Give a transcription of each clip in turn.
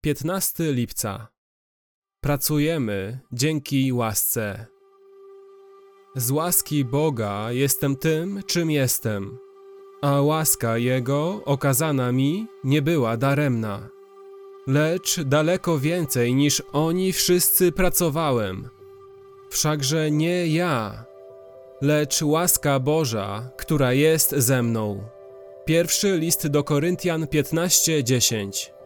15 lipca. Pracujemy dzięki łasce. Z łaski Boga jestem tym, czym jestem, a łaska Jego okazana mi nie była daremna. Lecz daleko więcej niż oni wszyscy pracowałem. Wszakże nie ja, lecz łaska Boża, która jest ze mną. Pierwszy list do Koryntian 15:10.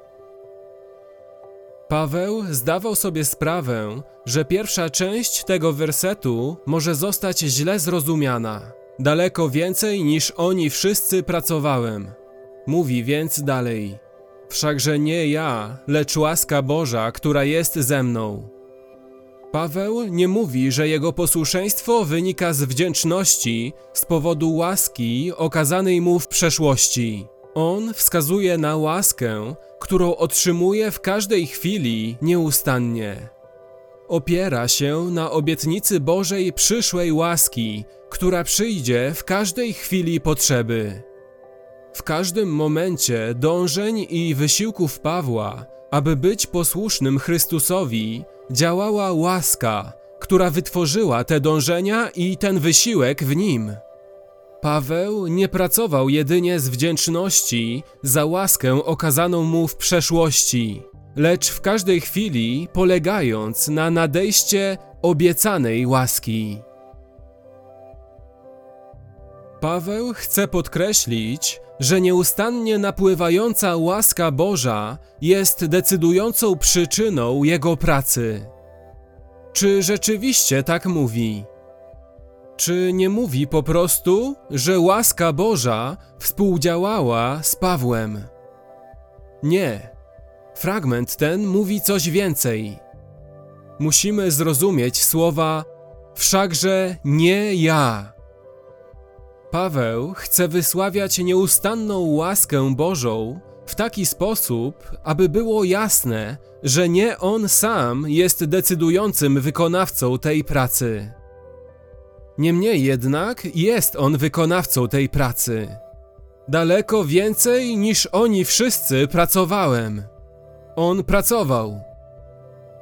Paweł zdawał sobie sprawę, że pierwsza część tego wersetu może zostać źle zrozumiana. Daleko więcej niż oni wszyscy pracowałem. Mówi więc dalej: Wszakże nie ja, lecz łaska Boża, która jest ze mną. Paweł nie mówi, że jego posłuszeństwo wynika z wdzięczności z powodu łaski okazanej mu w przeszłości. On wskazuje na łaskę, którą otrzymuje w każdej chwili nieustannie. Opiera się na obietnicy Bożej przyszłej łaski, która przyjdzie w każdej chwili potrzeby. W każdym momencie dążeń i wysiłków Pawła, aby być posłusznym Chrystusowi, działała łaska, która wytworzyła te dążenia i ten wysiłek w nim. Paweł nie pracował jedynie z wdzięczności za łaskę okazaną mu w przeszłości, lecz w każdej chwili polegając na nadejście obiecanej łaski. Paweł chce podkreślić, że nieustannie napływająca łaska Boża jest decydującą przyczyną jego pracy. Czy rzeczywiście tak mówi? Czy nie mówi po prostu, że łaska Boża współdziałała z Pawłem? Nie. Fragment ten mówi coś więcej. Musimy zrozumieć słowa wszakże nie ja. Paweł chce wysławiać nieustanną łaskę Bożą w taki sposób, aby było jasne, że nie on sam jest decydującym wykonawcą tej pracy. Niemniej jednak jest on wykonawcą tej pracy. Daleko więcej niż oni wszyscy pracowałem. On pracował,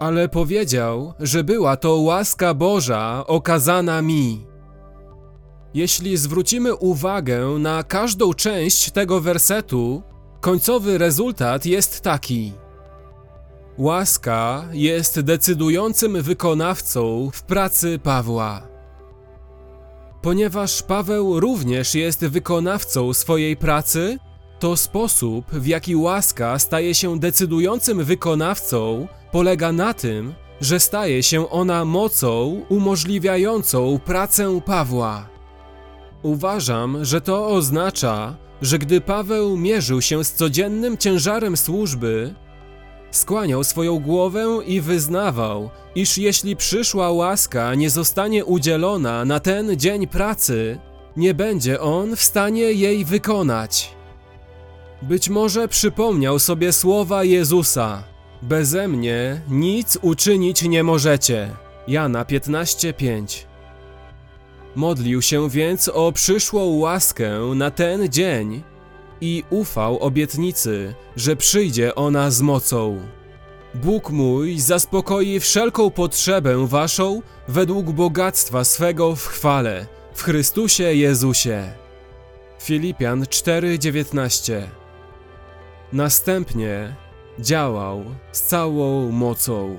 ale powiedział, że była to łaska Boża okazana mi. Jeśli zwrócimy uwagę na każdą część tego wersetu, końcowy rezultat jest taki. Łaska jest decydującym wykonawcą w pracy Pawła. Ponieważ Paweł również jest wykonawcą swojej pracy, to sposób, w jaki łaska staje się decydującym wykonawcą, polega na tym, że staje się ona mocą umożliwiającą pracę Pawła. Uważam, że to oznacza, że gdy Paweł mierzył się z codziennym ciężarem służby, skłaniał swoją głowę i wyznawał, iż jeśli przyszła łaska nie zostanie udzielona na ten dzień pracy, nie będzie on w stanie jej wykonać. Być może przypomniał sobie słowa Jezusa: Beze mnie nic uczynić nie możecie. Jana 15:5. Modlił się więc o przyszłą łaskę na ten dzień i ufał obietnicy, że przyjdzie ona z mocą. Bóg mój zaspokoi wszelką potrzebę waszą według bogactwa swego w chwale, w Chrystusie Jezusie. Filipian 4:19 Następnie działał z całą mocą.